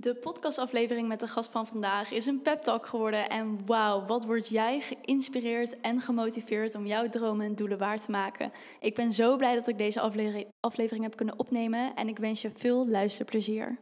De podcastaflevering met de gast van vandaag is een pep talk geworden. En wauw, wat word jij geïnspireerd en gemotiveerd om jouw dromen en doelen waar te maken. Ik ben zo blij dat ik deze aflevering heb kunnen opnemen en ik wens je veel luisterplezier.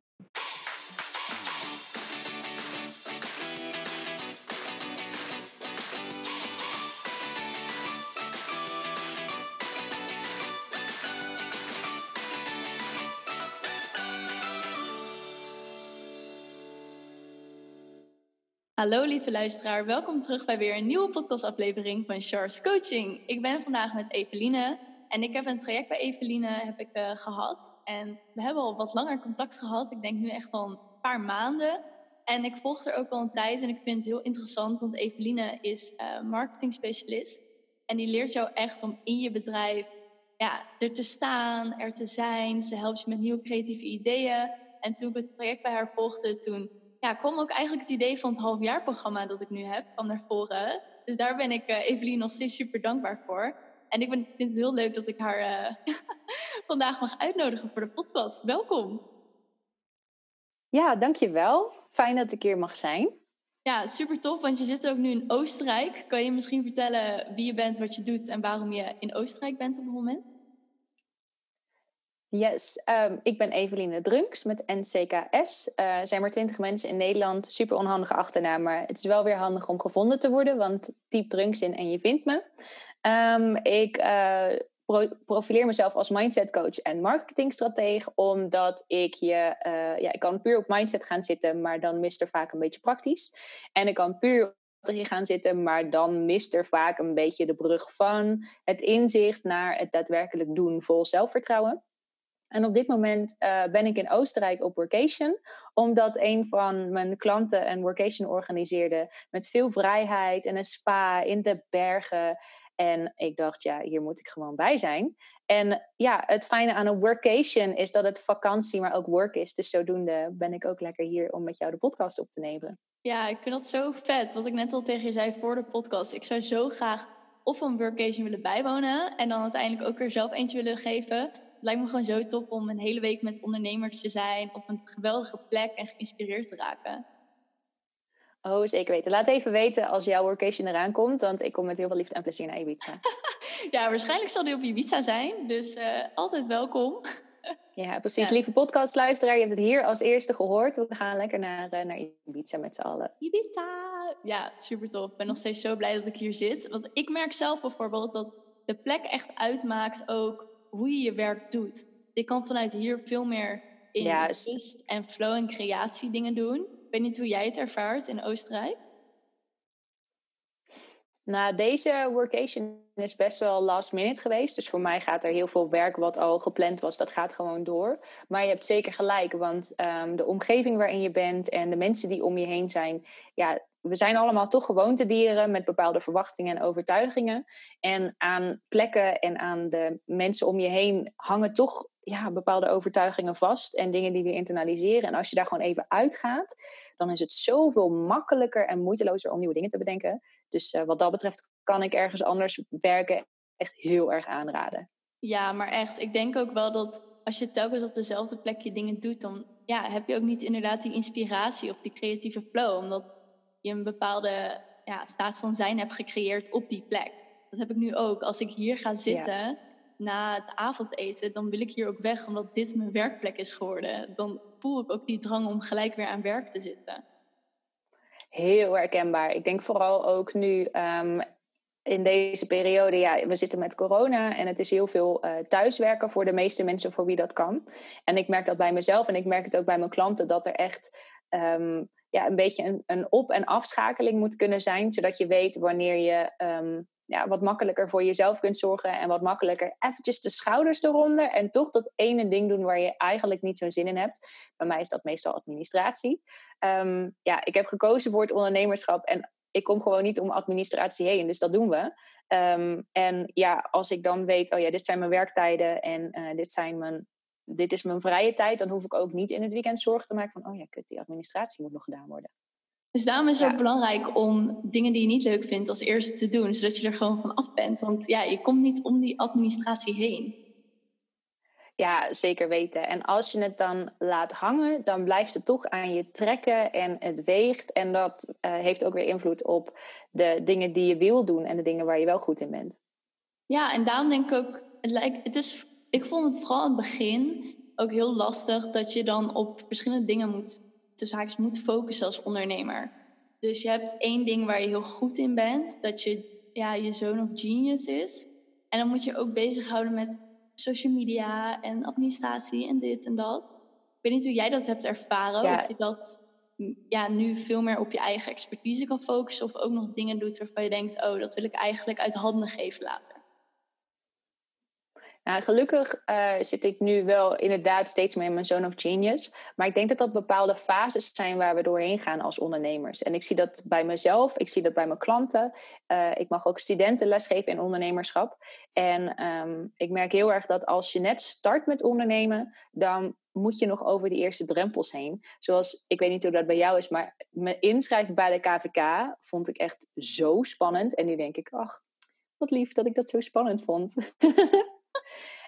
Hallo lieve luisteraar, welkom terug bij weer een nieuwe podcastaflevering van Charles Coaching. Ik ben vandaag met Eveline en ik heb een traject bij Eveline heb ik, uh, gehad. En we hebben al wat langer contact gehad, ik denk nu echt al een paar maanden. En ik volg er ook al een tijd en ik vind het heel interessant, want Eveline is uh, marketing specialist. En die leert jou echt om in je bedrijf ja, er te staan, er te zijn. Ze helpt je met nieuwe creatieve ideeën. En toen ik het traject bij haar volgde, toen ja, kwam ook eigenlijk het idee van het halfjaarprogramma dat ik nu heb, kwam naar voren. Dus daar ben ik uh, Evelien nog steeds super dankbaar voor. En ik ben, vind het heel leuk dat ik haar uh, vandaag mag uitnodigen voor de podcast. Welkom. Ja, dankjewel. Fijn dat ik hier mag zijn. Ja, super tof, want je zit ook nu in Oostenrijk. Kan je misschien vertellen wie je bent, wat je doet en waarom je in Oostenrijk bent op het moment? Yes, um, ik ben Eveline Drunks met NCKS. Uh, er zijn maar twintig mensen in Nederland. Super onhandige achternaam, maar het is wel weer handig om gevonden te worden, want typ Drunks in en je vindt me. Um, ik pro profileer mezelf als mindset coach en marketingstratege, omdat ik je, uh, ja, ik kan puur op mindset gaan zitten, maar dan mist er vaak een beetje praktisch. En ik kan puur strategie gaan zitten, maar dan mist er vaak een beetje de brug van het inzicht naar het daadwerkelijk doen vol zelfvertrouwen. En op dit moment uh, ben ik in Oostenrijk op workation, omdat een van mijn klanten een workation organiseerde met veel vrijheid en een spa in de bergen. En ik dacht, ja, hier moet ik gewoon bij zijn. En ja, het fijne aan een workation is dat het vakantie, maar ook work is. Dus zodoende ben ik ook lekker hier om met jou de podcast op te nemen. Ja, ik vind dat zo vet. Wat ik net al tegen je zei voor de podcast. Ik zou zo graag of een workation willen bijwonen en dan uiteindelijk ook er zelf eentje willen geven lijkt me gewoon zo tof om een hele week met ondernemers te zijn op een geweldige plek en geïnspireerd te raken. Oh, zeker weten. Laat even weten als jouw workation eraan komt, want ik kom met heel veel liefde en plezier naar Ibiza. ja, waarschijnlijk zal die op Ibiza zijn, dus uh, altijd welkom. ja, precies. Lieve podcastluisteraar, je hebt het hier als eerste gehoord. We gaan lekker naar, uh, naar Ibiza met z'n allen. Ibiza! Ja, super tof. Ik ben nog steeds zo blij dat ik hier zit. Want ik merk zelf bijvoorbeeld dat de plek echt uitmaakt ook hoe je je werk doet. Je kan vanuit hier veel meer in rust en flow en creatie dingen doen. Ik weet niet hoe jij het ervaart in Oostenrijk. Nou, deze workation is best wel last minute geweest. Dus voor mij gaat er heel veel werk wat al gepland was, dat gaat gewoon door. Maar je hebt zeker gelijk, want um, de omgeving waarin je bent en de mensen die om je heen zijn, ja, we zijn allemaal toch gewoontedieren met bepaalde verwachtingen en overtuigingen. En aan plekken en aan de mensen om je heen hangen toch ja, bepaalde overtuigingen vast en dingen die we internaliseren. En als je daar gewoon even uitgaat, dan is het zoveel makkelijker en moeitelozer om nieuwe dingen te bedenken. Dus uh, wat dat betreft kan ik ergens anders werken echt heel erg aanraden. Ja, maar echt, ik denk ook wel dat als je telkens op dezelfde plekje dingen doet, dan ja, heb je ook niet inderdaad die inspiratie of die creatieve flow. Omdat je een bepaalde ja, staat van zijn hebt gecreëerd op die plek. Dat heb ik nu ook. Als ik hier ga zitten na het avondeten, dan wil ik hier ook weg, omdat dit mijn werkplek is geworden. Dan voel ik ook die drang om gelijk weer aan werk te zitten. Heel herkenbaar. Ik denk vooral ook nu um, in deze periode, ja, we zitten met corona en het is heel veel uh, thuiswerken voor de meeste mensen voor wie dat kan. En ik merk dat bij mezelf en ik merk het ook bij mijn klanten, dat er echt um, ja, een beetje een, een op- en afschakeling moet kunnen zijn, zodat je weet wanneer je um, ja, wat makkelijker voor jezelf kunt zorgen en wat makkelijker eventjes de schouders eronder en toch dat ene ding doen waar je eigenlijk niet zo'n zin in hebt. Bij mij is dat meestal administratie. Um, ja, ik heb gekozen voor het ondernemerschap en ik kom gewoon niet om administratie heen, dus dat doen we. Um, en ja, als ik dan weet, oh ja, dit zijn mijn werktijden en uh, dit zijn mijn dit is mijn vrije tijd, dan hoef ik ook niet in het weekend zorgen te maken van, oh ja, kut, die administratie moet nog gedaan worden. Dus daarom is het ook belangrijk om dingen die je niet leuk vindt als eerste te doen, zodat je er gewoon van af bent. Want ja, je komt niet om die administratie heen. Ja, zeker weten. En als je het dan laat hangen, dan blijft het toch aan je trekken en het weegt. En dat uh, heeft ook weer invloed op de dingen die je wil doen en de dingen waar je wel goed in bent. Ja, en daarom denk ik ook, het lijkt, het is, ik vond het vooral in het begin ook heel lastig dat je dan op verschillende dingen moet, tussen haakjes, moet focussen als ondernemer. Dus je hebt één ding waar je heel goed in bent, dat je ja, je zone of genius is. En dan moet je ook bezighouden met social media en administratie en dit en dat. Ik weet niet hoe jij dat hebt ervaren. Of je dat ja, nu veel meer op je eigen expertise kan focussen. Of ook nog dingen doet waarvan je denkt, oh, dat wil ik eigenlijk uit handen geven later. Nou, gelukkig uh, zit ik nu wel inderdaad steeds meer in mijn zone of genius. Maar ik denk dat dat bepaalde fases zijn waar we doorheen gaan als ondernemers. En ik zie dat bij mezelf, ik zie dat bij mijn klanten. Uh, ik mag ook studenten lesgeven in ondernemerschap. En um, ik merk heel erg dat als je net start met ondernemen, dan moet je nog over die eerste drempels heen. Zoals, ik weet niet hoe dat bij jou is, maar me inschrijven bij de KVK vond ik echt zo spannend. En nu denk ik, ach, wat lief dat ik dat zo spannend vond.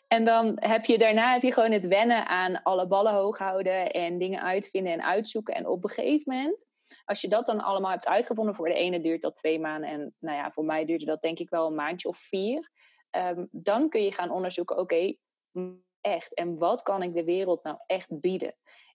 En dan heb je daarna heb je gewoon het wennen aan alle ballen hoog houden en dingen uitvinden en uitzoeken. En op een gegeven moment, als je dat dan allemaal hebt uitgevonden, voor de ene duurt dat twee maanden. En nou ja, voor mij duurde dat denk ik wel een maandje of vier. Um, dan kun je gaan onderzoeken, oké, echt. En wat kan ik de wereld nou echt bieden?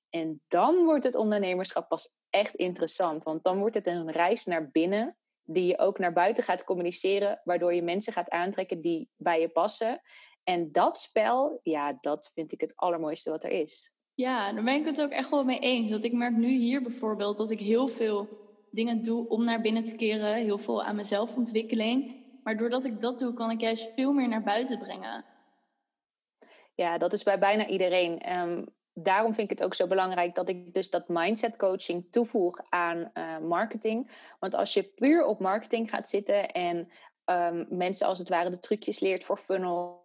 En dan wordt het ondernemerschap pas echt interessant. Want dan wordt het een reis naar binnen die je ook naar buiten gaat communiceren, waardoor je mensen gaat aantrekken die bij je passen. En dat spel, ja, dat vind ik het allermooiste wat er is. Ja, daar ben ik het ook echt wel mee eens. Want ik merk nu hier bijvoorbeeld dat ik heel veel dingen doe om naar binnen te keren. Heel veel aan mezelfontwikkeling. Maar doordat ik dat doe, kan ik juist veel meer naar buiten brengen. Ja, dat is bij bijna iedereen. Um, daarom vind ik het ook zo belangrijk dat ik dus dat mindset coaching toevoeg aan uh, marketing. Want als je puur op marketing gaat zitten en um, mensen als het ware de trucjes leert voor funnel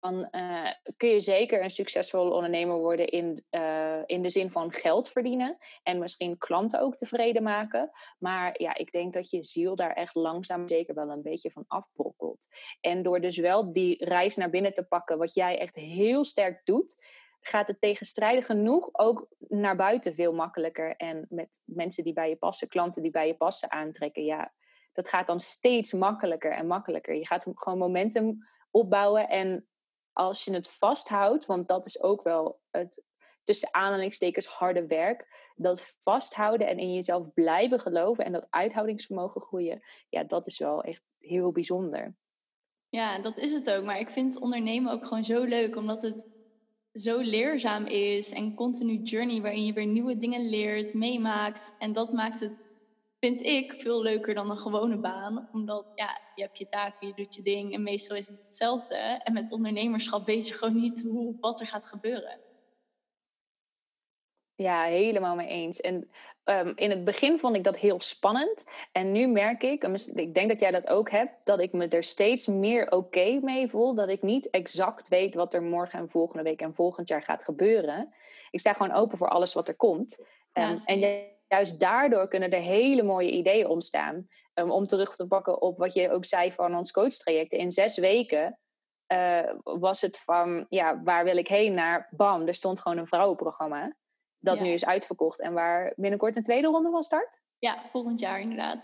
dan uh, kun je zeker een succesvolle ondernemer worden in, uh, in de zin van geld verdienen en misschien klanten ook tevreden maken. Maar ja, ik denk dat je ziel daar echt langzaam zeker wel een beetje van afbrokkelt. En door dus wel die reis naar binnen te pakken, wat jij echt heel sterk doet, gaat het tegenstrijdig genoeg ook naar buiten veel makkelijker. En met mensen die bij je passen, klanten die bij je passen aantrekken, ja, dat gaat dan steeds makkelijker en makkelijker. Je gaat gewoon momentum opbouwen en als je het vasthoudt, want dat is ook wel het tussen aanhalingstekens harde werk, dat vasthouden en in jezelf blijven geloven en dat uithoudingsvermogen groeien, ja, dat is wel echt heel bijzonder. Ja, dat is het ook. Maar ik vind ondernemen ook gewoon zo leuk, omdat het zo leerzaam is en continu journey waarin je weer nieuwe dingen leert, meemaakt. En dat maakt het vind ik veel leuker dan een gewone baan. Omdat ja, je hebt je taken, je doet je ding en meestal is het hetzelfde. En met ondernemerschap weet je gewoon niet hoe, wat er gaat gebeuren. Ja, helemaal mee eens. En um, in het begin vond ik dat heel spannend. En nu merk ik, ik denk dat jij dat ook hebt, dat ik me er steeds meer oké okay mee voel. Dat ik niet exact weet wat er morgen en volgende week en volgend jaar gaat gebeuren. Ik sta gewoon open voor alles wat er komt. Ja, um, en jij juist daardoor kunnen er hele mooie ideeën ontstaan. Um, om terug te pakken op wat je ook zei van ons coachtraject. In zes weken uh, was het van, ja, waar wil ik heen naar? Bam, er stond gewoon een vrouwenprogramma. Dat nu is uitverkocht en waar binnenkort een tweede ronde van start. Ja, volgend jaar inderdaad.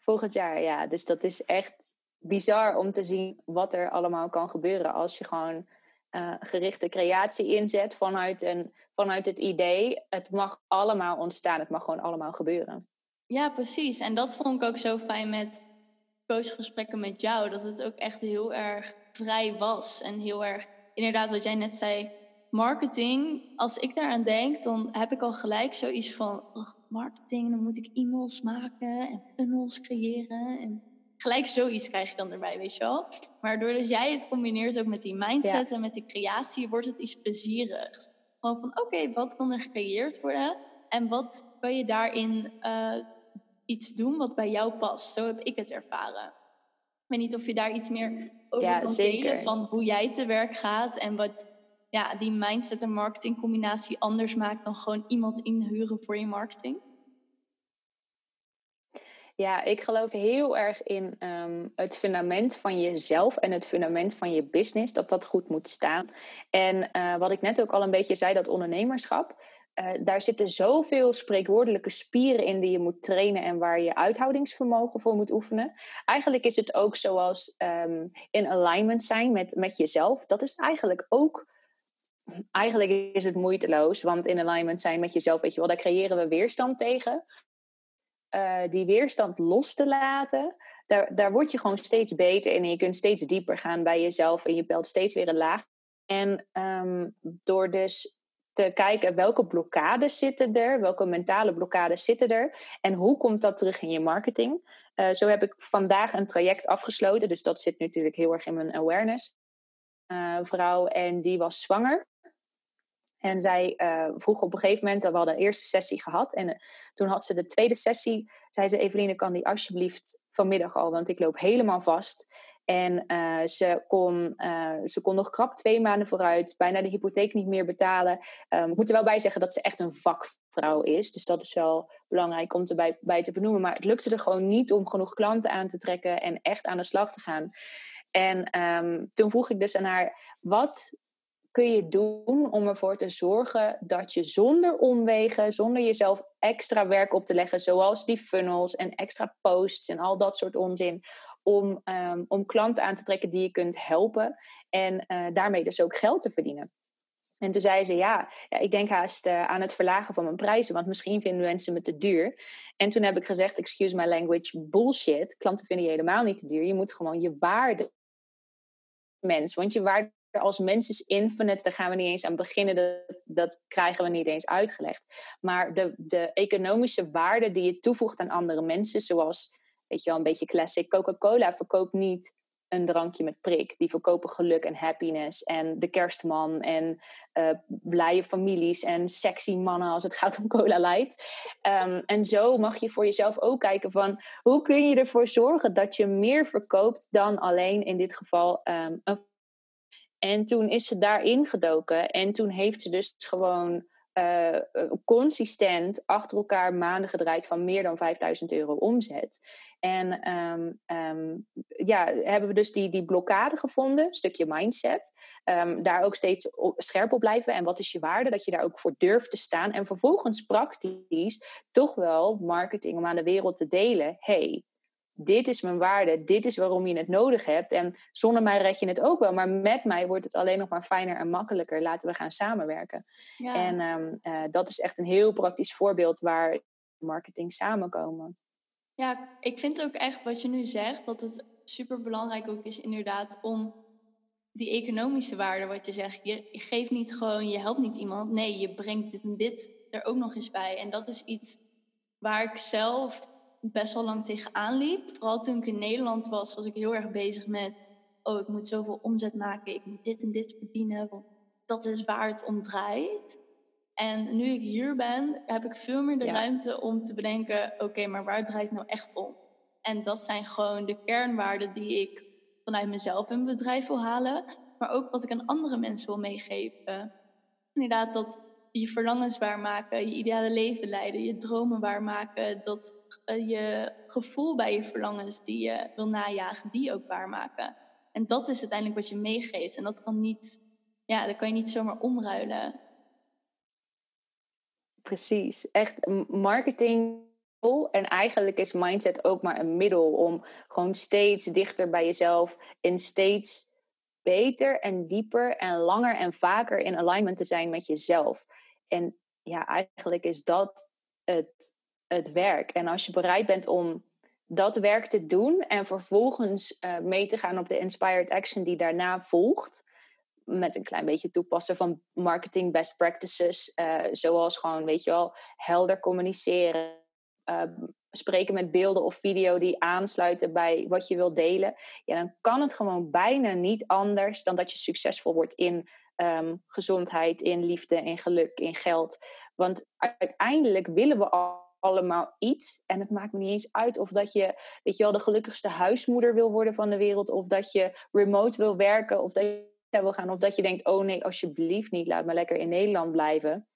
Volgend jaar, ja. Dus dat is echt bizar om te zien wat er allemaal kan gebeuren als je gewoon uh, gerichte creatie inzet vanuit, een, vanuit het idee. Het mag allemaal ontstaan, het mag gewoon allemaal gebeuren. Ja, precies. En dat vond ik ook zo fijn met coachgesprekken met jou. Dat het ook echt heel erg vrij was. En heel erg, inderdaad, wat jij net zei, marketing. Als ik daaraan denk, dan heb ik al gelijk zoiets van: marketing, dan moet ik e-mails maken en funnels creëren. En gelijk zoiets krijg je dan erbij, weet je wel. Maar doordat jij het combineert ook met die mindset en met die creatie, wordt het iets plezierigs. Gewoon van, oké, wat kan er gecreëerd worden? En wat kan je daarin uh, iets doen wat bij jou past? Zo heb ik het ervaren. Ik weet niet of je daar iets meer over ja, kan delen van hoe jij te werk gaat en wat ja, die mindset en marketing combinatie anders maakt dan gewoon iemand inhuren voor je marketing. Ja, ik geloof heel erg in ehm, het fundament van jezelf en het fundament van je business, dat dat goed moet staan. En uh, wat ik net ook al een beetje zei, dat ondernemerschap, uh, daar zitten zoveel spreekwoordelijke spieren in die je moet trainen en waar je uithoudingsvermogen voor moet oefenen. Eigenlijk is het ook zoals um, in alignment zijn met, met jezelf. Dat is eigenlijk ook eigenlijk is het moeiteloos, want in alignment zijn met jezelf, weet je wel, daar creëren we weerstand tegen. Uh, die weerstand los te laten, daar, daar word je gewoon steeds beter in en je kunt steeds dieper gaan bij jezelf en je pelt steeds weer een laag. En um, door dus te kijken welke blokkades zitten er, welke mentale blokkades zitten er en hoe komt dat terug in je marketing. Uh, zo heb ik vandaag een traject afgesloten, dus dat zit natuurlijk heel erg in mijn awareness. Uh, vrouw en die was zwanger. En zij uh, vroeg op een gegeven moment, we hadden een eerste sessie gehad. En uh, toen had ze de tweede sessie. Zei ze, Eveline, kan die alsjeblieft vanmiddag al, want ik loop helemaal vast. En uh, ze, kon, ze kon nog krap twee maanden vooruit, bijna de hypotheek niet meer betalen. Um, ik moet er wel bij zeggen dat ze echt een vakvrouw is. Dus dat is wel belangrijk om erbij bij te benoemen. Maar het lukte er gewoon niet om genoeg klanten aan te trekken en echt aan de slag te gaan. En um, toen vroeg ik dus aan haar, wat kun je doen om ervoor te zorgen dat je zonder omwegen, zonder jezelf extra werk op te leggen, zoals die funnels en extra posts en al dat soort onzin, om, um, om klanten aan te trekken die je kunt helpen en uh, daarmee dus ook geld te verdienen. En toen zei ze, ja, ja ik denk haast uh, aan het verlagen van mijn prijzen, want misschien vinden mensen me te duur. En toen heb ik gezegd, excuse my language, bullshit. Klanten vinden je helemaal niet te duur. Je moet gewoon je waarde mens. Want je waarde als mens is infinite, daar gaan we niet eens aan beginnen. Dat, dat krijgen we niet eens uitgelegd. Maar de, de economische waarde die je toevoegt aan andere mensen, zoals, weet je wel, een beetje classic, Coca-Cola verkoopt niet een drankje met prik. Die verkopen geluk en happiness en de kerstman en uh, blije families en sexy mannen als het gaat om Cola Light. Um, en zo mag je voor jezelf ook kijken van hoe kun je ervoor zorgen dat je meer verkoopt dan alleen in dit geval um, een en toen is ze daarin gedoken. En toen heeft ze dus gewoon uh, consistent achter elkaar maanden gedraaid van meer dan 5000 euro omzet. En um, um, ja, hebben we dus die, die blokkade gevonden, stukje mindset. Um, daar ook steeds scherp op blijven. En wat is je waarde? Dat je daar ook voor durft te staan. En vervolgens praktisch toch wel marketing om aan de wereld te delen. hey, dit is mijn waarde, dit is waarom je het nodig hebt. En zonder mij red je het ook wel, maar met mij wordt het alleen nog maar fijner en makkelijker. Laten we gaan samenwerken. Ja. En um, uh, dat is echt een heel praktisch voorbeeld waar marketing samenkomen. Ja, ik vind ook echt wat je nu zegt, dat het super belangrijk ook is inderdaad om die economische waarde, wat je zegt, je, je geeft niet gewoon, je helpt niet iemand. Nee, je brengt dit en dit er ook nog eens bij. En dat is iets waar ik zelf best wel lang tegenaan liep. Vooral toen ik in Nederland was, was ik heel erg bezig met... oh, ik moet zoveel omzet maken, ik moet dit en dit verdienen... want dat is waar het om draait. En nu ik hier ben, heb ik veel meer de ja. ruimte om te bedenken... oké, maar waar draait het nou echt om? En dat zijn gewoon de kernwaarden die ik vanuit mezelf in mijn bedrijf wil halen... maar ook wat ik aan andere mensen wil meegeven. Inderdaad, dat je verlangens waarmaken, je ideale leven leiden, je dromen waarmaken, dat uh, je gevoel bij je verlangens die je wil najagen, die ook waarmaken. En dat is uiteindelijk wat je meegeeft. En dat kan niet, ja, dat kan je niet zomaar omruilen. Precies, echt marketing. En eigenlijk is mindset ook maar een middel om gewoon steeds dichter bij jezelf en steeds beter en dieper en langer en vaker in alignment te zijn met jezelf. En ja, eigenlijk is dat het, het werk. En als je bereid bent om dat werk te doen en vervolgens uh, mee te gaan op de inspired action die daarna volgt, met een klein beetje toepassen van marketing best practices, uh, zoals gewoon, weet je wel, helder communiceren, uh, spreken met beelden of video die aansluiten bij wat je wilt delen, ja, dan kan het gewoon bijna niet anders dan dat je succesvol wordt in um, gezondheid, in liefde, in geluk, in geld. Want uiteindelijk willen we allemaal iets. En het maakt me niet eens uit of dat je, weet je wel, de gelukkigste huismoeder wil worden van de wereld. Of dat je remote wil werken. Of dat je wil gaan. Of dat je denkt, oh nee, alsjeblieft niet, laat me lekker in Nederland blijven.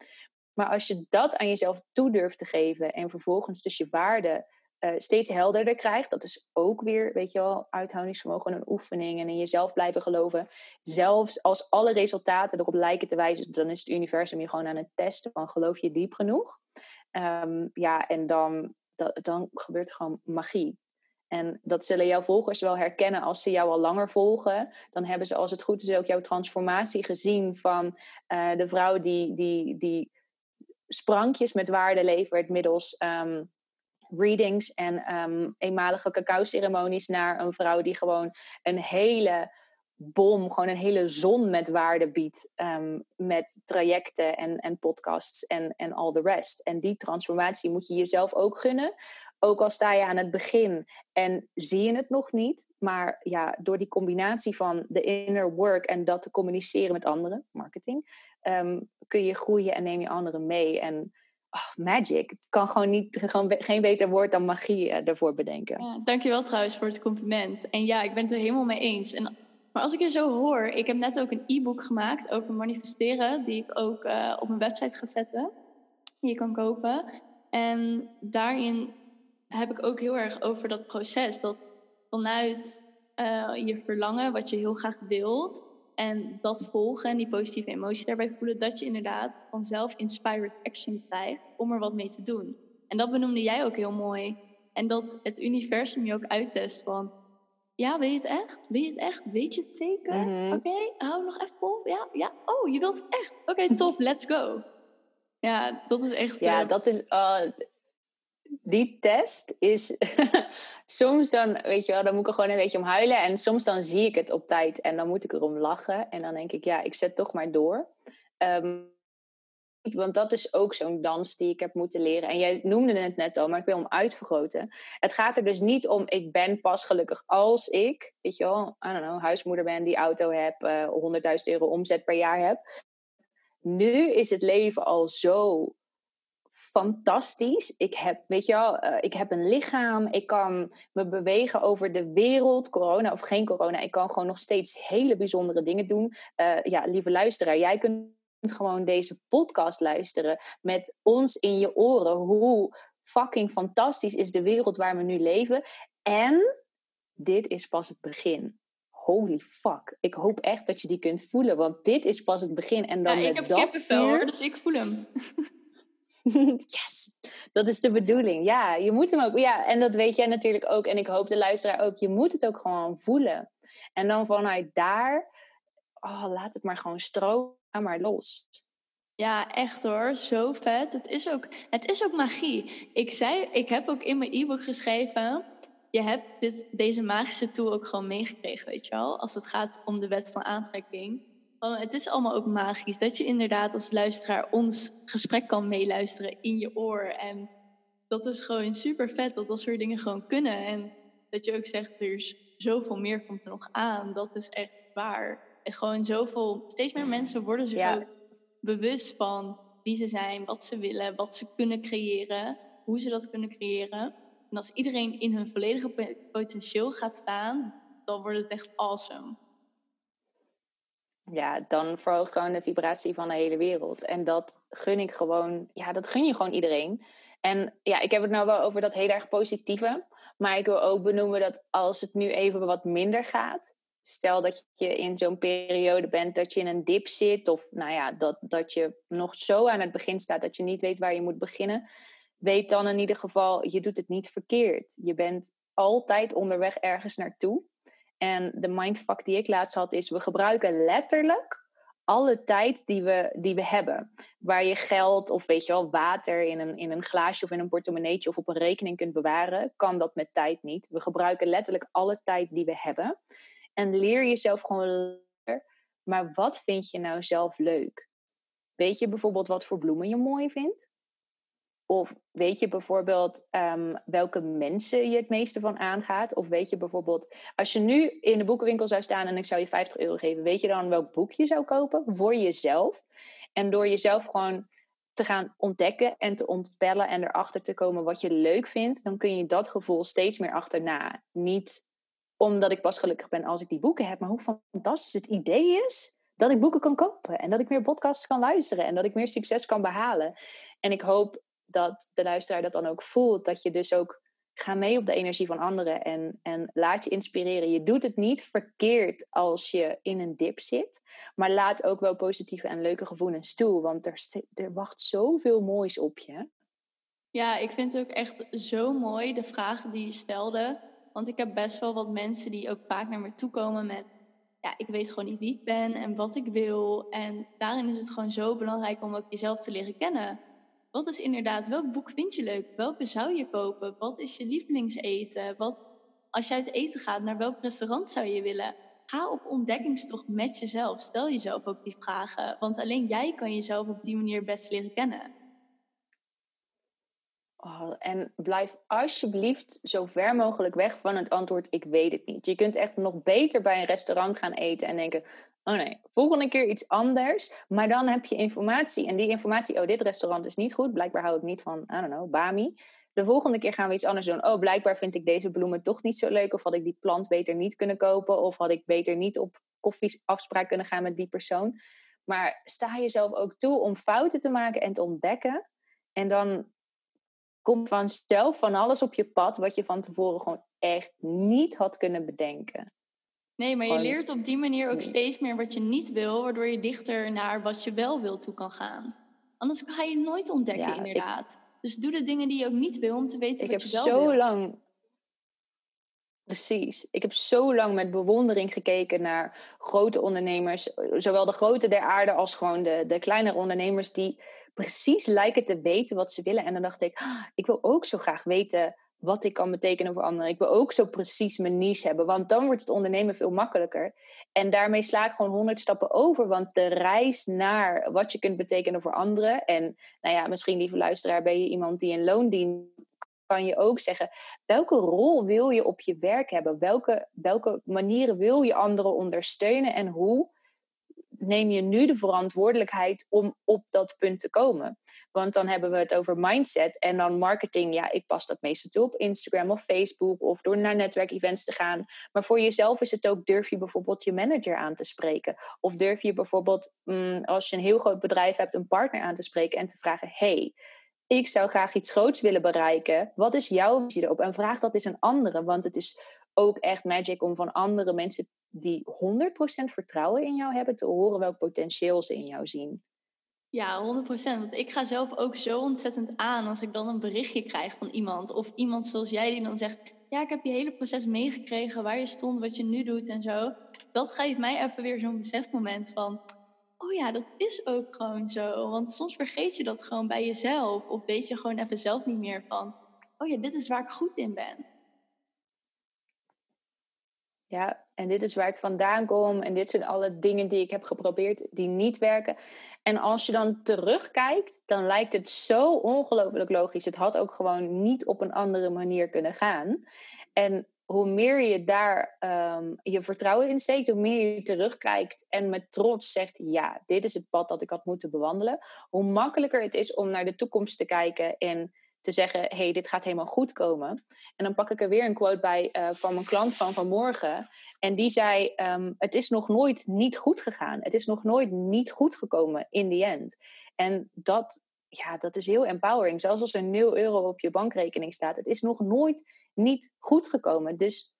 Maar als je dat aan jezelf toe durft te geven en vervolgens dus je waarde uh, steeds helderder krijgt. Dat is ook weer, weet je wel, uithoudingsvermogen, een oefening en in jezelf blijven geloven. Zelfs als alle resultaten erop lijken te wijzen, dan is het universum je gewoon aan het testen van geloof je diep genoeg. Um, ja, en dan, dan gebeurt er gewoon magie. En dat zullen jouw volgers wel herkennen als ze jou al langer volgen. Dan hebben ze, als het goed is, ook jouw transformatie gezien van uh, de vrouw die, die, die sprankjes met waarde levert middels um, readings en um, eenmalige cacao-ceremonies naar een vrouw die gewoon een hele bom, gewoon een hele zon met waarde biedt. Um, met trajecten en, en podcasts en, en all the rest. En die transformatie moet je jezelf ook gunnen. Ook al sta je aan het begin en zie je het nog niet. Maar ja, door die combinatie van de inner work en dat te communiceren met anderen, marketing, um, kun je groeien en neem je anderen mee. En oh, magic. Ik kan gewoon, niet, gewoon geen beter woord dan magie uh, ervoor bedenken. Ja, dankjewel trouwens voor het compliment. En ja, ik ben het er helemaal mee eens. En, maar als ik je zo hoor, ik heb net ook een e-book gemaakt over manifesteren, die ik ook uh, op mijn website ga zetten. Die je kan kopen. En daarin heb ik ook heel erg over dat proces. Dat vanuit uh, je verlangen, wat je heel graag wilt, en dat volgen en die positieve emotie daarbij voelen, dat je inderdaad vanzelf inspired action krijgt om er wat mee te doen. En dat benoemde jij ook heel mooi. En dat het universum je ook uittest van, ja, weet je het echt? Weet je het echt? Weet je het zeker? Mhm. Oké, hou nog even vol. Ja, ja. Oh, je wilt het echt. Oké, top, let's go. Ja, dat is echt... Ja, dat is... Uh, die test is soms dan, weet je wel, dan moet ik er gewoon een beetje om huilen. En soms dan zie ik het op tijd en dan moet ik erom lachen. En dan denk ik, ja, ik zet toch maar door. Um, want dat is ook zo'n dans die ik heb moeten leren. En jij noemde het net al, maar ik wil hem uitvergroten. Het gaat er dus niet om, ik ben pas gelukkig als ik, weet je wel, I don't know, huismoeder ben, die auto heb, uh, eh, 100.000 euro omzet per jaar heb. Nu is het leven al zo fantastisch. Ik heb, weet je wel, uh, ik heb een lichaam. Ik kan me bewegen over de wereld, corona of geen corona. Ik kan gewoon nog steeds hele bijzondere dingen doen. Uh, ja, lieve luisteraar, jij kunt gewoon deze podcast luisteren met ons in je oren. Hoe fucking fantastisch is de wereld waar we nu leven. En dit is pas het begin. Holy fuck. Ik hoop echt dat je die kunt voelen, want dit is pas het begin. En dan ja, ik heb dat vuur, dus ik voel hem. yes, dat is de bedoeling. Ja, je moet hem ook. Ja, en dat weet jij natuurlijk ook. En ik hoop de luisteraar ook. Je moet het ook gewoon voelen. En dan vanuit daar, oh, laat het maar gewoon stromen, maar los. Ja, echt hoor. Zo vet. Het is ook, het is ook magie. Ik, zei, ik heb ook in mijn e-book geschreven. Je hebt dit, deze magische tool ook gewoon meegekregen, weet je wel? Als het gaat om de wet van aantrekking. Oh, het is allemaal ook magisch. Dat je inderdaad als luisteraar ons gesprek kan meeluisteren in je oor. En dat is gewoon super vet dat dat soort dingen gewoon kunnen. En dat je ook zegt, er is zoveel meer komt er nog aan. Dat is echt waar. En gewoon zoveel, steeds meer mensen worden zich ook bewust van wie ze zijn, wat ze willen, wat ze kunnen creëren, hoe ze dat kunnen creëren. En als iedereen in hun volledige potentieel gaat staan, dan wordt het echt awesome ja, dan verhoogt gewoon de vibratie van de hele wereld. En dat gun ik gewoon, ja, dat gun je gewoon iedereen. En ja, ik heb het nou wel over dat heel erg positieve. Maar ik wil ook benoemen dat als het nu even wat minder gaat. Stel dat je in zo'n periode bent dat je in een dip zit. Of nou ja, dat, dat je nog zo aan het begin staat dat je niet weet waar je moet beginnen. Weet dan in ieder geval, je doet het niet verkeerd. Je bent altijd onderweg ergens naartoe. En de mindfuck die ik laatst had is, we gebruiken letterlijk alle tijd die we, die we hebben. Waar je geld of weet je wel, water in een, in een glaasje of in een portemonneetje of op een rekening kunt bewaren, kan dat met tijd niet. We gebruiken letterlijk alle tijd die we hebben. En leer jezelf gewoon, maar wat vind je nou zelf leuk? Weet je bijvoorbeeld wat voor bloemen je mooi vindt? Of weet je bijvoorbeeld um, welke mensen je het meeste van aangaat? Of weet je bijvoorbeeld, als je nu in de boekenwinkel zou staan en ik zou je 50 euro geven, weet je dan welk boek je zou kopen voor jezelf? En door jezelf gewoon te gaan ontdekken en te ontpellen en erachter te komen wat je leuk vindt, dan kun je dat gevoel steeds meer achterna. Niet omdat ik pas gelukkig ben als ik die boeken heb, maar hoe fantastisch het idee is dat ik boeken kan kopen en dat ik meer podcasts kan luisteren en dat ik meer succes kan behalen. En ik hoop dat de luisteraar dat dan ook voelt. Dat je dus ook ga mee op de energie van anderen en, en laat je inspireren. Je doet het niet verkeerd als je in een dip zit, maar laat ook wel positieve en leuke gevoelens toe, want er, er wacht zoveel moois op je. Ja, ik vind het ook echt zo mooi, de vragen die je stelde. Want ik heb best wel wat mensen die ook vaak naar me toe komen met... ja, ik weet gewoon niet wie ik ben en wat ik wil. En daarin is het gewoon zo belangrijk om ook jezelf te leren kennen. Wat is inderdaad, welk boek vind je leuk? Welke zou je kopen? Wat is je lievelingseten? Wat, als je uit eten gaat, naar welk restaurant zou je willen? Ga op ontdekkingstocht met jezelf. Stel jezelf ook die vragen. Want alleen jij kan jezelf op die manier best leren kennen. Oh, en blijf alsjeblieft zo ver mogelijk weg van het antwoord: ik weet het niet. Je kunt echt nog beter bij een restaurant gaan eten en denken: oh nee, volgende keer iets anders. Maar dan heb je informatie en die informatie: oh, dit restaurant is niet goed. Blijkbaar hou ik niet van, I don't know, Bami. De volgende keer gaan we iets anders doen. Oh, blijkbaar vind ik deze bloemen toch niet zo leuk. Of had ik die plant beter niet kunnen kopen. Of had ik beter niet op koffieafspraak kunnen gaan met die persoon. Maar sta jezelf ook toe om fouten te maken en te ontdekken. En dan komt vanzelf van alles op je pad wat je van tevoren gewoon echt niet had kunnen bedenken. Nee, maar je leert op die manier ook steeds meer wat je niet wil, waardoor je dichter naar wat je wel wil toe kan gaan. Anders ga je nooit ontdekken, inderdaad. Dus doe de dingen die je ook niet wil om te weten wat je wel wil. Ik heb zo lang Precies. Ik heb zo lang met bewondering gekeken naar grote ondernemers, zowel de grote der aarde als gewoon de, de kleinere ondernemers, die precies lijken te weten wat ze willen. En dan dacht ik, ah, ik wil ook zo graag weten wat ik kan betekenen voor anderen. Ik wil ook zo precies mijn niche hebben, want dan wordt het ondernemen veel makkelijker. En daarmee sla ik gewoon honderd stappen over, want de reis naar wat je kunt betekenen voor anderen. En nou ja, misschien lieve luisteraar, ben je iemand die een loon dient kan je ook zeggen, welke rol wil je op je werk hebben? Welke, welke manieren wil je anderen ondersteunen en hoe neem je nu de verantwoordelijkheid om op dat punt te komen? Want dan hebben we het over mindset en dan marketing. Ja, ik pas dat meestal toe op Instagram of Facebook of door naar netwerkevents te gaan. Maar voor jezelf is het ook, durf je bijvoorbeeld je manager aan te spreken? Of durf je bijvoorbeeld, mm, als je een heel groot bedrijf hebt, een partner aan te spreken en te vragen: hey, ik zou graag iets groots willen bereiken. Wat is jouw visie erop? En vraag dat eens aan anderen, want het is ook echt magic om van andere mensen die 100% vertrouwen in jou hebben te horen welk potentieel ze in jou zien. Ja, 100%. Want ik ga zelf ook zo ontzettend aan als ik dan een berichtje krijg van iemand. Of iemand zoals jij die dan zegt: Ja, ik heb je hele proces meegekregen, waar je stond, wat je nu doet en zo. Dat geeft mij even weer zo'n besefmoment van: Oh ja, dat is ook gewoon zo. Want soms vergeet je dat gewoon bij jezelf. Of weet je gewoon even zelf niet meer van: Oh ja, dit is waar ik goed in ben. Ja, en dit is waar ik vandaan kom. En dit zijn alle dingen die ik heb geprobeerd die niet werken. En als je dan terugkijkt, dan lijkt het zo ongelooflijk logisch. Het had ook gewoon niet op een andere manier kunnen gaan. En hoe meer je daar ehm, je vertrouwen in steekt, hoe meer je terugkijkt en met trots zegt: Ja, dit is het pad dat ik had moeten bewandelen. Hoe makkelijker het is om naar de toekomst te kijken en te zeggen: hey, dit gaat helemaal goed komen. En dan pak ik er weer een quote bij uh, van mijn klant van vanmorgen. En die zei: um, Het is nog nooit niet goed gegaan. Het is nog nooit niet goed gekomen in the end. En dat, ja, dat is heel empowering. Zelfs als er 0 euro op je bankrekening staat. Het is nog nooit niet goed gekomen. Dus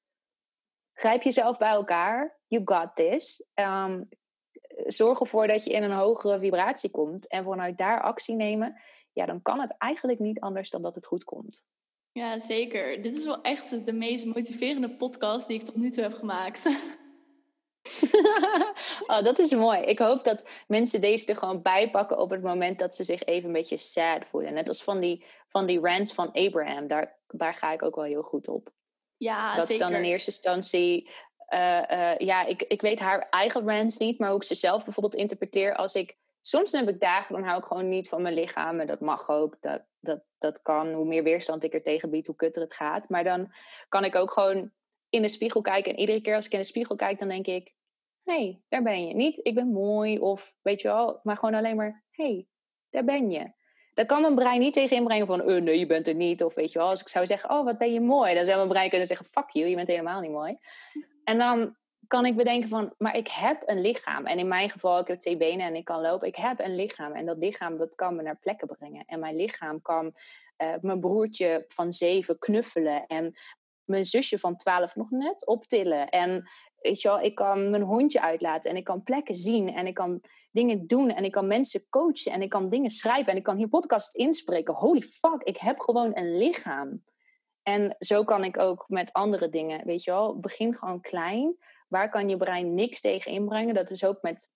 grijp jezelf bij elkaar. You got this. Um, zorg ervoor dat je in een hogere vibratie komt. En vanuit daar actie nemen ja, dan kan het eigenlijk niet anders dan dat het goed komt. Ja, zeker. Dit is wel echt de meest motiverende podcast die ik tot nu toe heb gemaakt. oh, dat is mooi. Ik hoop dat mensen deze er gewoon bijpakken op het moment dat ze zich even een beetje sad voelen. Net als van die, van die rants van Abraham. Daar, daar ga ik ook wel heel goed op. Ja, dat zeker. is dan in eerste instantie. Uh, uh, ja, ik, ik weet haar eigen rants niet, maar hoe ik ze zelf bijvoorbeeld interpreteer als ik soms heb ik dagen, dan hou ik gewoon niet van mijn lichaam. En dat mag ook. Dat, dat, dat kan. Hoe meer weerstand ik er tegen bied, hoe kutter het gaat. Maar dan kan ik ook gewoon in de spiegel kijken. En iedere keer als ik in de spiegel kijk, dan denk ik... Hey, daar ben je. Niet, ik ben mooi of weet je wel. Maar gewoon alleen maar, hey, daar ben je. Dan kan mijn brein niet tegen inbrengen van, oh, nee, je bent er niet. Of weet je wel, als ik zou zeggen, oh, wat ben je mooi. Dan zou mijn brein kunnen zeggen, fuck you, je bent helemaal niet mooi. En dan kan ik bedenken van, maar ik heb een lichaam. En in mijn geval, ik heb twee benen en ik kan lopen. Ik heb een lichaam en dat lichaam dat kan me naar plekken brengen. En mijn lichaam kan uh, mijn broertje van zeven knuffelen en mijn zusje van twaalf nog net optillen. En weet je wel, ik kan mijn hondje uitlaten en ik kan plekken zien en ik kan dingen doen en ik kan mensen coachen en ik kan dingen schrijven en ik kan hier podcasts inspreken. Holy fuck, ik heb gewoon een lichaam. En zo kan ik ook met andere dingen, weet je wel, begin gewoon klein. Waar kan je brein niks tegen inbrengen? Dat is ook met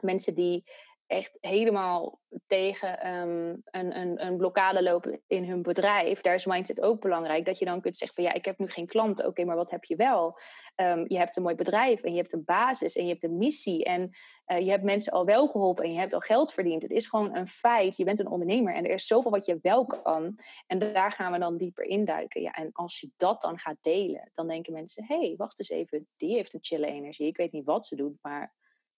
mensen die echt helemaal tegen ehm, een, een, een blokkade lopen in hun bedrijf. Daar is mindset ook belangrijk. Dat je dan kunt zeggen van ja, ik heb nu geen klanten. Oké, maar wat heb je wel? Um, je hebt een mooi bedrijf en je hebt een basis en je hebt een missie. En uh, je hebt mensen al wel geholpen en je hebt al geld verdiend. Het is gewoon een feit. Je bent een ondernemer en er is zoveel wat je wel kan. En daar gaan we dan dieper induiken. Ja, en als je dat dan gaat delen, dan denken mensen: hé, hey, wacht eens even, die heeft een chille energie. Ik weet niet wat ze doet, maar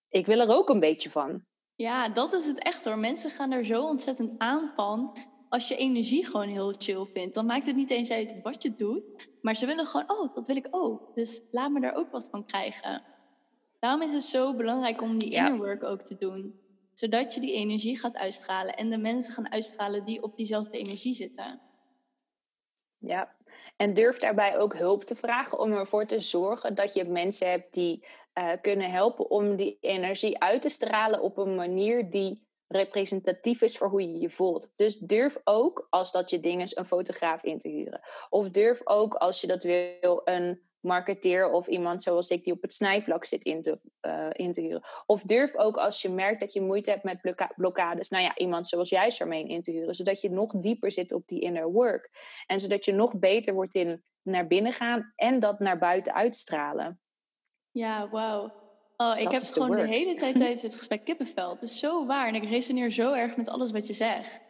ik wil er ook een beetje van. Ja, dat is het echt hoor. Mensen gaan er zo ontzettend aan van. Als je energie gewoon heel chill vindt, dan maakt het niet eens uit wat je doet. Maar ze willen gewoon, oh, dat wil ik ook. Dus laat me daar ook wat van krijgen. Daarom is het zo belangrijk om die inner work ook te doen. Zodat je die energie gaat uitstralen en de mensen gaan uitstralen die op diezelfde energie zitten. Ja, en durf daarbij ook hulp te vragen om ervoor te zorgen dat je mensen hebt die uh, kunnen helpen om die energie uit te stralen op een manier die representatief is voor hoe je je voelt. Dus durf ook, als dat je ding is, een fotograaf in te huren. Of durf ook, als je dat wil, een marketeer of iemand zoals ik die op het snijvlak zit in te, uh, in te huren. Of durf ook als je merkt dat je moeite hebt met blokka blokkades, nou ja, iemand zoals jij Charmaine in te huren, zodat je nog dieper zit op die inner work. En zodat je nog beter wordt in naar binnen gaan en dat naar buiten uitstralen. Ja, wauw. Oh, ik heb gewoon de, hele tijd tijdens dit gesprek kippenvel. Het is zo waar en ik resoneer zo erg met alles wat je zegt.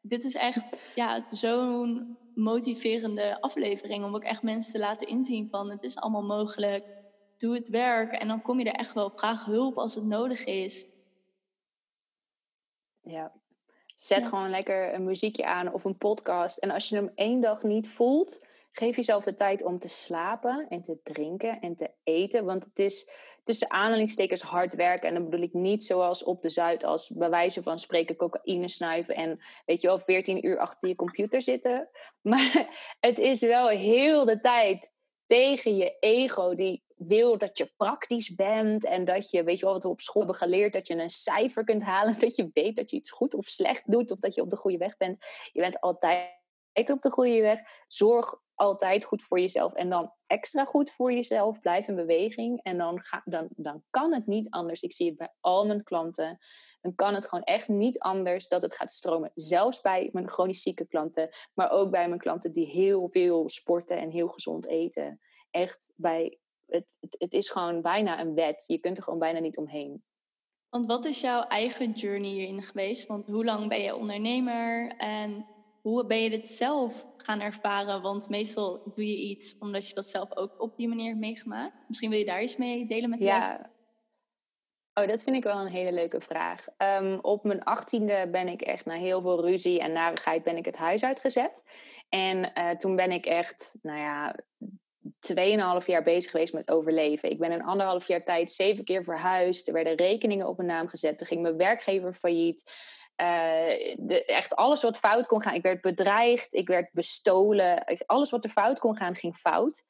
Dit is echt ja, zo'n motiverende aflevering om ook echt mensen te laten inzien van het is allemaal mogelijk. Doe het werk en dan kom je er echt wel. Vraag hulp als het nodig is. Ja. Zet gewoon lekker een muziekje aan of een podcast. En als je hem één dag niet voelt, Geef jezelf de tijd om te slapen en te drinken en te eten. Want het is tussen aanhalingstekens hard werken. En dan bedoel ik niet zoals op de Zuid als bij wijze van spreken cocaïne snuiven. En weet je wel, 14 uur achter je computer zitten. Maar het is wel heel de tijd tegen je ego die wil dat je praktisch bent en dat je, weet je wel, wat we op school hebben geleerd, dat je een cijfer kunt halen, dat je weet dat je iets goed of slecht doet of dat je op de goede weg bent. Je bent altijd op de goede weg. Zorg altijd goed voor jezelf. En dan extra goed voor jezelf. Blijf in beweging. En dan, ga, dan, dan kan het niet anders. Ik zie het bij al mijn klanten. Dan kan het gewoon echt niet anders dat het gaat stromen. Zelfs bij mijn chronisch zieke klanten. Maar ook bij mijn klanten die heel veel sporten en heel gezond eten. Echt bij. Het, het, het is gewoon bijna een wet. Je kunt er gewoon bijna niet omheen. Want wat is jouw eigen journey hierin geweest? Want hoe lang ben je ondernemer? En hoe ben je dit zelf gaan ervaren? Want meestal doe je iets omdat je dat zelf ook op die manier hebt meegemaakt. Misschien wil je daar iets mee delen met de ja. Oh, dat vind ik wel een hele leuke vraag. Um, op mijn achttiende ben ik echt na heel veel ruzie en narigheid ben ik het huis uitgezet. En uh, toen ben ik echt, nou ja, tweeënhalf jaar bezig geweest met overleven. Ik ben in anderhalf jaar tijd zeven keer verhuisd. Er werden rekeningen op mijn naam gezet. Er ging mijn werkgever failliet. Uh, de, echt alles wat fout kon gaan. Ik werd bedreigd, ik werd bestolen. Alles wat er fout kon gaan, ging fout.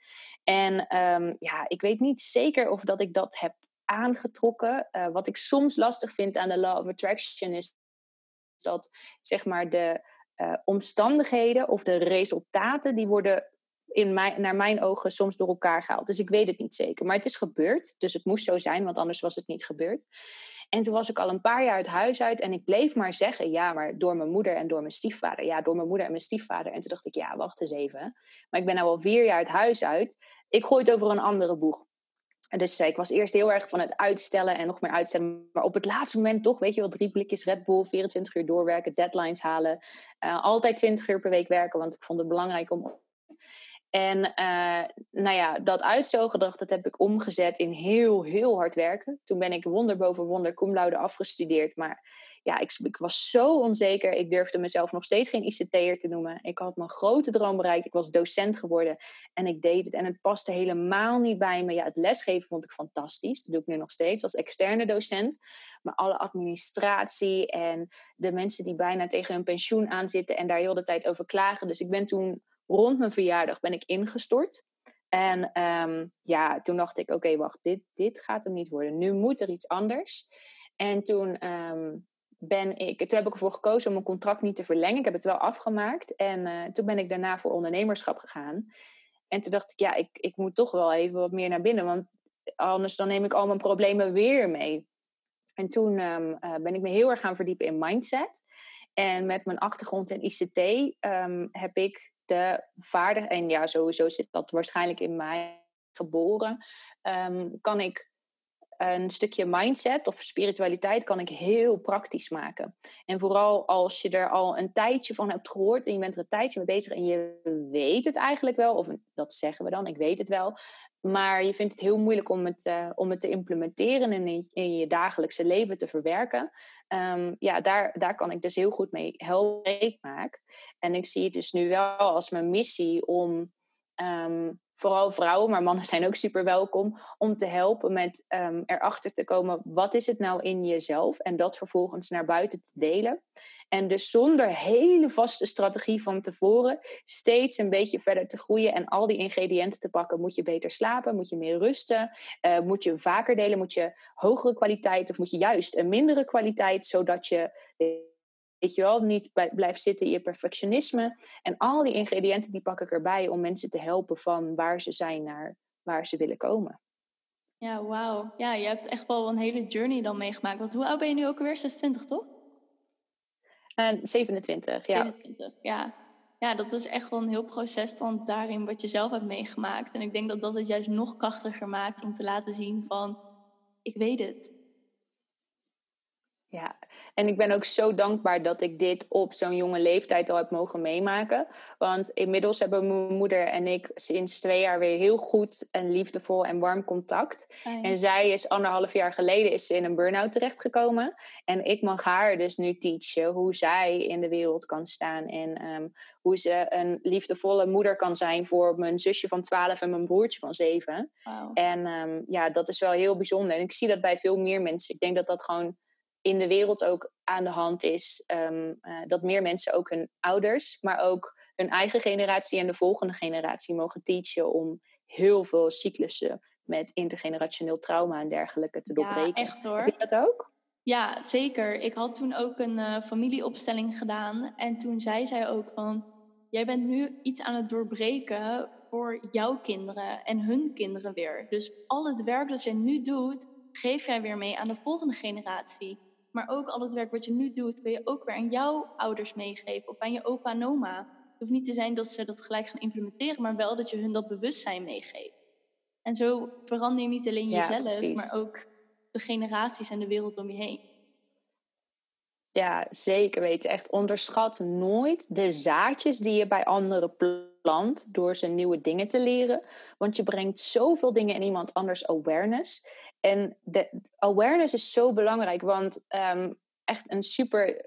En um, ja, ik weet niet zeker of dat ik dat heb aangetrokken. Uh, wat ik soms lastig vind aan de Law of Attraction is dat zeg maar de uh, omstandigheden of de resultaten die worden in mijn, naar mijn ogen soms door elkaar gehaald. Dus ik weet het niet zeker. Maar het is gebeurd. Dus het moest zo zijn, want anders was het niet gebeurd. En toen was ik al een paar jaar het huis uit en ik bleef maar zeggen, ja, maar door mijn moeder en door mijn stiefvader. Ja, door mijn moeder en mijn stiefvader. En toen dacht ik, ja, wacht eens even. Maar ik ben nou al vier jaar het huis uit. Ik gooi het over een andere boeg. Dus ik was eerst heel erg van het uitstellen en nog meer uitstellen. Maar op het laatste moment toch, weet je wel, drie blikjes Red Bull, 24 uur doorwerken, deadlines halen. Uh, altijd 20 uur per week werken, want ik vond het belangrijk om en uh, nou ja, dat uitstelgedrag dat heb ik omgezet in heel, heel hard werken. Toen ben ik wonder boven wonder cum laude afgestudeerd. Maar ja, ik, ik, was zo onzeker. Ik durfde mezelf nog steeds geen ICT'er te noemen. Ik had mijn grote droom bereikt. Ik was docent geworden en ik deed het. En het paste helemaal niet bij me. Ja, het lesgeven vond ik fantastisch. Dat doe ik nu nog steeds als externe docent. Maar alle administratie en de mensen die bijna tegen hun pensioen aanzitten en daar heel de tijd over klagen. Dus ik ben toen rond mijn verjaardag ben ik ingestort. En ehm, ja, toen dacht ik, oké, wacht, dit, dit gaat hem niet worden. Nu moet er iets anders. En toen ehm, ben ik, toen heb ik ervoor gekozen om mijn contract niet te verlengen. Ik heb het wel afgemaakt. En uh, toen ben ik daarna voor ondernemerschap gegaan. En toen dacht ik, ja, ik, ik moet toch wel even wat meer naar binnen. Want anders dan neem ik al mijn problemen weer mee. En toen um, uh, ben ik me heel erg gaan verdiepen in mindset. En met mijn achtergrond in ICT heb ik de vaardigheid, en ja, sowieso zit dat waarschijnlijk in mij geboren, um, kan ik een stukje mindset of spiritualiteit kan ik heel praktisch maken. En vooral als je er al een tijdje van hebt gehoord en je bent er een tijdje mee bezig en je weet het eigenlijk wel, of dat zeggen we dan, ik weet het wel, maar je vindt het heel moeilijk om het, uh, om het te implementeren en in, je dagelijkse leven te verwerken. Um, ja, daar, daar kan ik dus heel goed mee helpen. En ik zie het dus nu wel als mijn missie om um, vooral vrouwen, maar mannen zijn ook super welkom, om te helpen met um, erachter te komen, wat is het nou in jezelf? En dat vervolgens naar buiten te delen. En dus zonder hele vaste strategie van tevoren steeds een beetje verder te groeien en al die ingrediënten te pakken. Moet je beter slapen? Moet je meer rusten? Uh, moet je vaker delen? Moet je hogere kwaliteit of moet je juist een mindere kwaliteit, zodat je Weet je wel, niet blijft zitten in je perfectionisme. En al die ingrediënten die pak ik erbij om mensen te helpen van waar ze zijn naar waar ze willen komen. Ja, wauw. Ja, je hebt echt wel een hele journey dan meegemaakt. Want hoe oud ben je nu ook alweer? 26, toch? Uh, 27, ja. 27, ja. Ja, dat is echt wel een heel proces dan daarin wat je zelf hebt meegemaakt. En ik denk dat dat het juist nog krachtiger maakt om te laten zien van... ik weet het. Ja, en ik ben ook zo dankbaar dat ik dit op zo'n jonge leeftijd al heb mogen meemaken. Want inmiddels hebben mijn moeder en ik sinds twee jaar weer heel goed en liefdevol en warm contact. En zij is anderhalf jaar geleden is in een burn-out terechtgekomen. En ik mag haar dus nu teachen hoe zij in de wereld kan staan. En um, hoe ze een liefdevolle moeder kan zijn voor mijn zusje van 12 en mijn broertje van 7. Wow. En um, ja, dat is wel heel bijzonder. En ik zie dat bij veel meer mensen. Ik denk dat dat gewoon in de wereld ook aan de hand is. Um, uh, dat meer mensen ook hun ouders, maar ook hun eigen generatie en de volgende generatie mogen teachen om heel veel cyclussen met intergenerationeel trauma en dergelijke te doorbreken. Ja, echt hoor. Heb je dat ook? Ja, zeker. Ik had toen ook een uh, familieopstelling gedaan. En toen zei zij ook van... Jij bent nu iets aan het doorbreken voor jouw kinderen en hun kinderen weer. Dus al het werk dat jij nu doet, geef jij weer mee aan de volgende generatie. Maar ook al het werk wat je nu doet, kun je ook weer aan jouw ouders meegeven of aan je opa en oma. Het hoeft niet te zijn dat ze dat gelijk gaan implementeren, maar wel dat je hun dat bewustzijn meegeeft. En zo verander je niet alleen jezelf, maar ook de generaties en de wereld om je heen. Ja, zeker weten. Echt onderschat nooit de zaadjes die je bij anderen plant door ze nieuwe dingen te leren. Want je brengt zoveel dingen in iemand anders awareness. En de awareness is zo belangrijk, want um, echt een super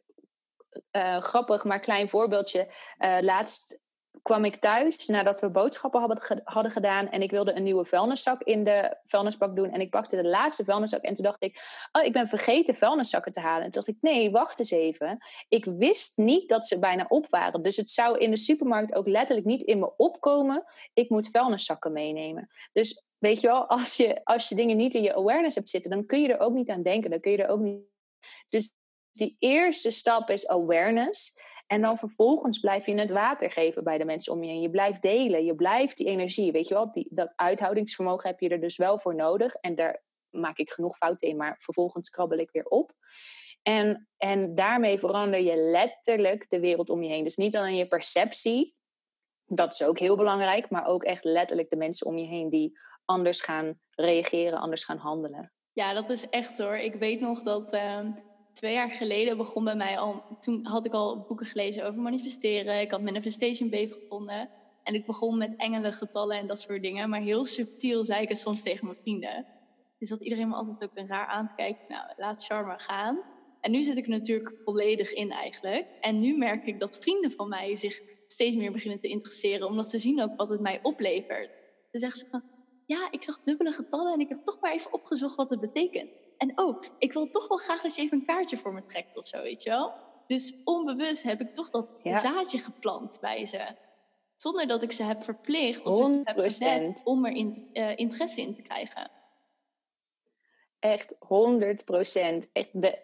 uh, grappig, maar klein voorbeeldje. Uh, laatst kwam ik thuis nadat we boodschappen hadden, hadden gedaan en ik wilde een nieuwe vuilniszak in de vuilnisbak doen en ik pakte de laatste vuilniszak en toen dacht ik, oh ik ben vergeten vuilniszakken te halen. En toen dacht ik, nee, wacht eens even. Ik wist niet dat ze bijna op waren, dus het zou in de supermarkt ook letterlijk niet in me opkomen. Ik moet vuilniszakken meenemen. Dus weet je wel, als je, als je dingen niet in je awareness hebt zitten, dan kun je er ook niet aan denken. Dan kun je er ook niet. Dus die eerste stap is awareness. En dan vervolgens blijf je het water geven bij de mensen om je heen. Je blijft delen, je blijft die energie. Weet je wel, die, dat uithoudingsvermogen heb je er dus wel voor nodig. En daar maak ik genoeg fouten in, maar vervolgens krabbel ik weer op. En, en daarmee verander je letterlijk de wereld om je heen. Dus niet alleen je perceptie, dat is ook heel belangrijk, maar ook echt letterlijk de mensen om je heen die anders gaan reageren, anders gaan handelen. Ja, dat is echt hoor. Ik weet nog dat uh, twee jaar geleden begon bij mij al. Toen had ik al boeken gelezen over manifesteren. Ik had Manifestation Babe gevonden. En ik begon met engelen, getallen en dat soort dingen. Maar heel subtiel zei ik het soms tegen mijn vrienden. Dus dat iedereen me altijd ook een raar aan te kijken. Nou, laat Charma gaan. En nu zit ik natuurlijk volledig in eigenlijk. En nu merk ik dat vrienden van mij zich steeds meer beginnen te interesseren, omdat ze zien ook wat het mij oplevert. Dan zeggen ze van, ja, ik zag dubbele getallen en ik heb toch maar even opgezocht wat het betekent. En oh, ik wil toch wel graag dat je even een kaartje voor me trekt of zo, weet je wel? Dus onbewust heb ik toch dat zaadje geplant bij ze. Zonder dat ik ze heb verplicht of ze heb gezet om er in, uh, interesse in te krijgen. Echt 100 procent.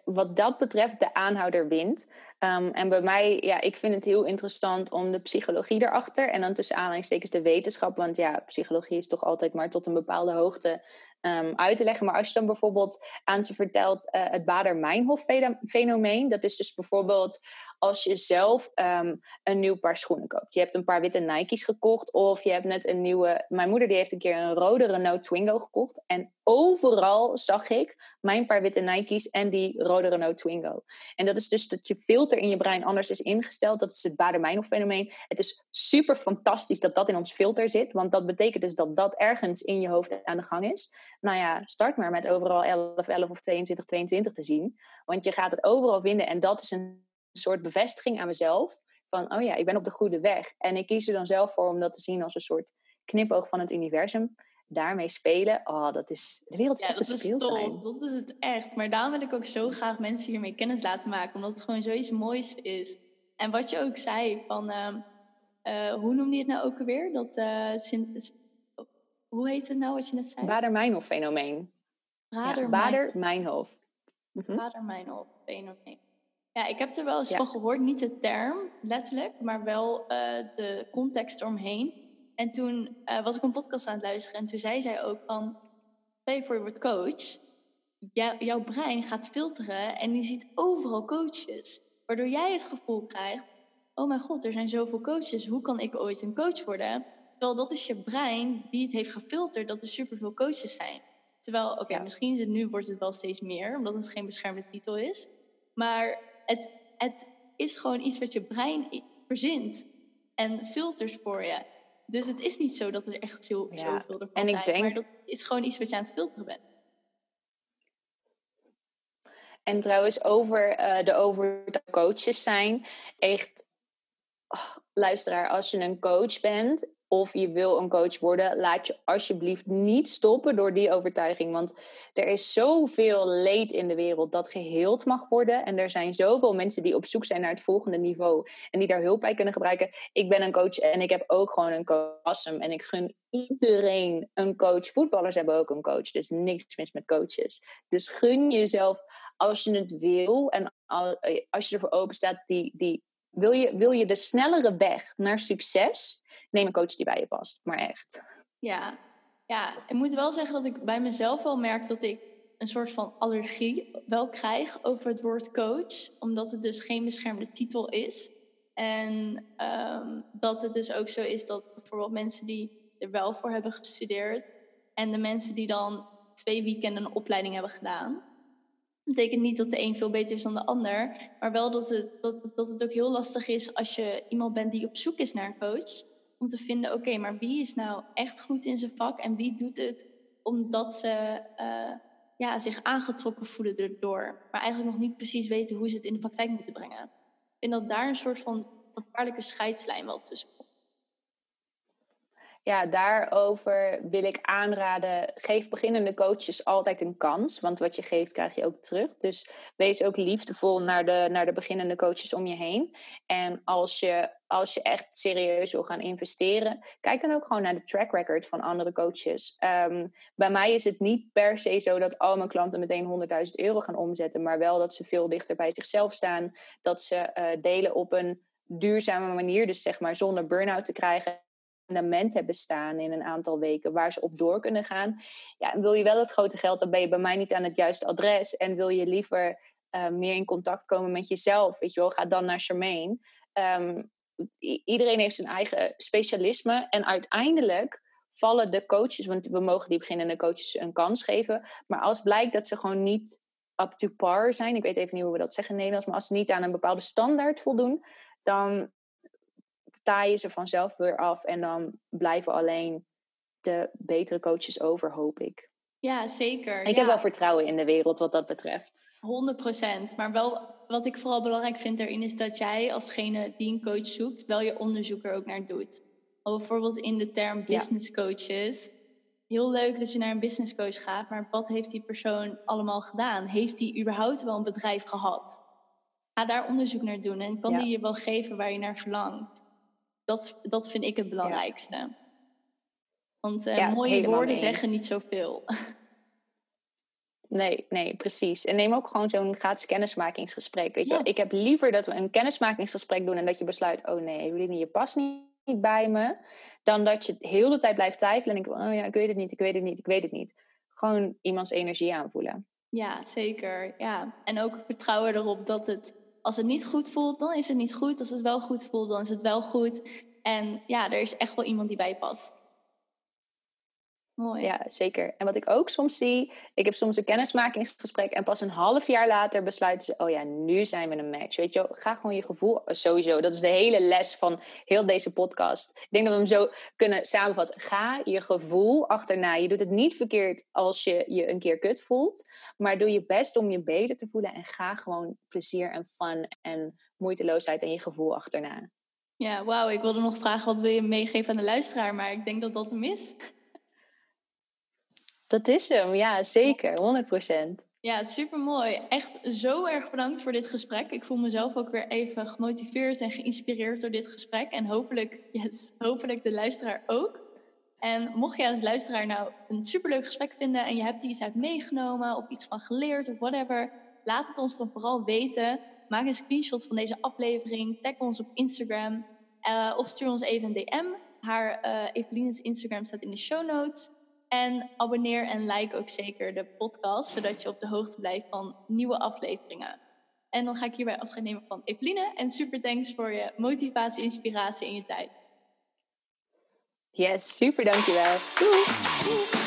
Wat dat betreft, de aanhouder wint. Um, en bij mij, ja, ik vind het heel interessant om de psychologie erachter en dan tussen aanhalingstekens de wetenschap. Want ja, psychologie is toch altijd maar tot een bepaalde hoogte um, uit te leggen. Maar als je dan bijvoorbeeld aan ze vertelt uh, het Bader-Meinhof-fenomeen, dat is dus bijvoorbeeld als je zelf um, een nieuw paar schoenen koopt. Je hebt een paar witte Nike's gekocht of je hebt net een nieuwe... Mijn moeder die heeft een keer een rode Renault Twingo gekocht. En overal zag ik mijn paar witte Nike's en die rode Renault Twingo. En dat is dus dat je filter in je brein anders is ingesteld. Dat is het Bader-Meinhof-fenomeen. Het is super fantastisch dat dat in ons filter zit. Want dat betekent dus dat dat ergens in je hoofd aan de gang is nou ja, start maar met overal 11, 11 of 22, 22 te zien. Want je gaat het overal vinden en dat is een soort bevestiging aan mezelf. Van, oh ja, ik ben op de goede weg. En ik kies er dan zelf voor om dat te zien als een soort knipoog van het universum. Daarmee spelen, oh, dat is... De wereld is ja, dat is tof. Dat is het echt. Maar daarom wil ik ook zo graag mensen hiermee kennis laten maken. Omdat het gewoon zoiets moois is. En wat je ook zei, van... Uh, uh, hoe noemde je het nou ook alweer? Dat uh, hoe heet het nou wat je net zei? Bader-Meinhof-fenomeen. Bader-Meinhof. Mhm. Bader-Meinhof-fenomeen. Ja, ik heb er wel eens van gehoord, niet de term letterlijk, maar wel uh, de context eromheen. En toen uh, was ik een podcast aan het luisteren en toen zei zij ook van, stel je voor je wordt coach, jouw brein gaat filteren en die ziet overal coaches. Waardoor jij het gevoel krijgt, oh mijn god, er zijn zoveel coaches, hoe kan ik ooit een coach worden? Terwijl dat is je brein die het heeft gefilterd dat er superveel coaches zijn. Terwijl, oké, misschien is het nu wordt het wel steeds meer, omdat het geen beschermde titel is. Maar het, het is gewoon iets wat je brein verzint en filtert voor je. Dus het is niet zo dat er echt zo, ja. zoveel ervan en ik zijn. Denk... Maar dat is gewoon iets wat je aan het filteren bent. En trouwens, over uh, de over coaches zijn. Echt, oh, luisteraar, als je een coach bent of je wil een coach worden, laat je alsjeblieft niet stoppen door die overtuiging. Want er is zoveel leed in de wereld dat geheeld mag worden. En er zijn zoveel mensen die op zoek zijn naar het volgende niveau en die daar hulp bij kunnen gebruiken. Ik ben een coach en ik heb ook gewoon een coach. En ik gun iedereen een coach. Voetballers hebben ook een coach, dus niks mis met coaches. Dus gun jezelf als je het wil en als je ervoor open staat, die, die wil je, wil je de snellere weg naar succes? Neem een coach die bij je past. Maar echt. Ja, ja, ik moet wel zeggen dat ik bij mezelf wel merk dat ik een soort van allergie wel krijg over het woord coach. Omdat het dus geen beschermde titel is. En um, dat het dus ook zo is dat bijvoorbeeld mensen die er wel voor hebben gestudeerd. En de mensen die dan twee weekenden een opleiding hebben gedaan dat betekent niet dat de een veel beter is dan de ander, maar wel dat het, dat, dat het ook heel lastig is als je iemand bent die op zoek is naar een coach, om te vinden, oké, maar wie is nou echt goed in zijn vak en wie doet het omdat ze uh, ja, zich aangetrokken voelen erdoor, maar eigenlijk nog niet precies weten hoe ze het in de praktijk moeten brengen. Ik vind dat daar een soort van gevaarlijke scheidslijn wel tussen komt ja, daarover wil ik aanraden, geef beginnende coaches altijd een kans. Want wat je geeft, krijg je ook terug. Dus wees ook liefdevol naar de, naar de beginnende coaches om je heen. En als je, als je echt serieus wil gaan investeren, kijk dan ook gewoon naar de track record van andere coaches. Um, bij mij is het niet per se zo dat al mijn klanten meteen 100.000 euro gaan omzetten. Maar wel dat ze veel dichter bij zichzelf staan. Dat ze uh, delen op een duurzame manier. Dus zeg maar zonder burn-out te krijgen fundament hebben staan in een aantal weken waar ze op door kunnen gaan. Ja, wil je wel het grote geld, dan ben je bij mij niet aan het juiste adres. En wil je liever uh, meer in contact komen met jezelf, weet je wel, ga dan naar Charmaine. Um, iedereen heeft zijn eigen specialisme en uiteindelijk vallen de coaches, want we mogen die beginnende coaches een kans geven. Maar als blijkt dat ze gewoon niet up to par zijn, ik weet even niet hoe we dat zeggen in Nederlands, maar als ze niet aan een bepaalde standaard voldoen, dan taaien ze vanzelf weer af en dan blijven alleen de betere coaches over, hoop ik. Ja, zeker. Ik heb wel vertrouwen in de wereld wat dat betreft. 100%. Maar wel wat ik vooral belangrijk vind erin is dat jij alsgene die een coach zoekt, wel je onderzoek er ook naar doet. Bijvoorbeeld in de term business coaches. Heel leuk dat je naar een business coach gaat, maar wat heeft die persoon allemaal gedaan? Heeft die überhaupt wel een bedrijf gehad? Ga daar onderzoek naar doen en kan die je wel geven waar je naar verlangt. Dat, dat vind ik het belangrijkste. Want uh, mooie woorden zeggen niet zoveel. Nee, nee, precies. En neem ook gewoon zo'n gratis kennismakingsgesprek. Weet je? Ik heb liever dat we een kennismakingsgesprek doen en dat je besluit: oh nee, Eveline, je past niet, niet bij me. Dan dat je heel de tijd blijft twijfelen en denk: oh ja, ik weet het niet, ik weet het niet, ik weet het niet. Gewoon iemands energie aanvoelen. Ja, zeker. Ja. En ook vertrouwen erop dat het, als het niet goed voelt, dan is het niet goed. Als het wel goed voelt, dan is het wel goed. En ja, er is echt wel iemand die bij je past. Mooi. Ja, zeker. En wat ik ook soms zie, ik heb soms een kennismakingsgesprek en pas een half jaar later besluiten ze, oh ja, nu zijn we een match. Weet je, ga gewoon je gevoel, sowieso, dat is de hele les van heel deze podcast. Ik denk dat we hem zo kunnen samenvatten. Ga je gevoel achterna. Je doet het niet verkeerd als je je een keer kut voelt, maar doe je best om je beter te voelen en ga gewoon plezier en fun en moeiteloosheid en je gevoel achterna. Ja, wauw. Ik wilde nog vragen, wat wil je meegeven aan de luisteraar? Maar ik denk dat dat hem is. Dat is hem, ja, zeker, 100%. Ja, super mooi. Echt zo erg bedankt voor dit gesprek. Ik voel mezelf ook weer even gemotiveerd en geïnspireerd door dit gesprek. En hopelijk, yes, hopelijk de luisteraar ook. En mocht jij als luisteraar nou een superleuk gesprek vinden en je hebt iets uit meegenomen of iets van geleerd of whatever, laat het ons dan vooral weten. Maak een screenshot van deze aflevering, tag ons op Instagram uh, of stuur ons even een DM. Haar uh, Eveline's Instagram staat in de show notes. En abonneer en like ook zeker de podcast, zodat je op de hoogte blijft van nieuwe afleveringen. En dan ga ik hierbij afscheid nemen van Eveline. En super thanks voor je motivatie, inspiratie en je tijd. Yes, super dankjewel. Doei!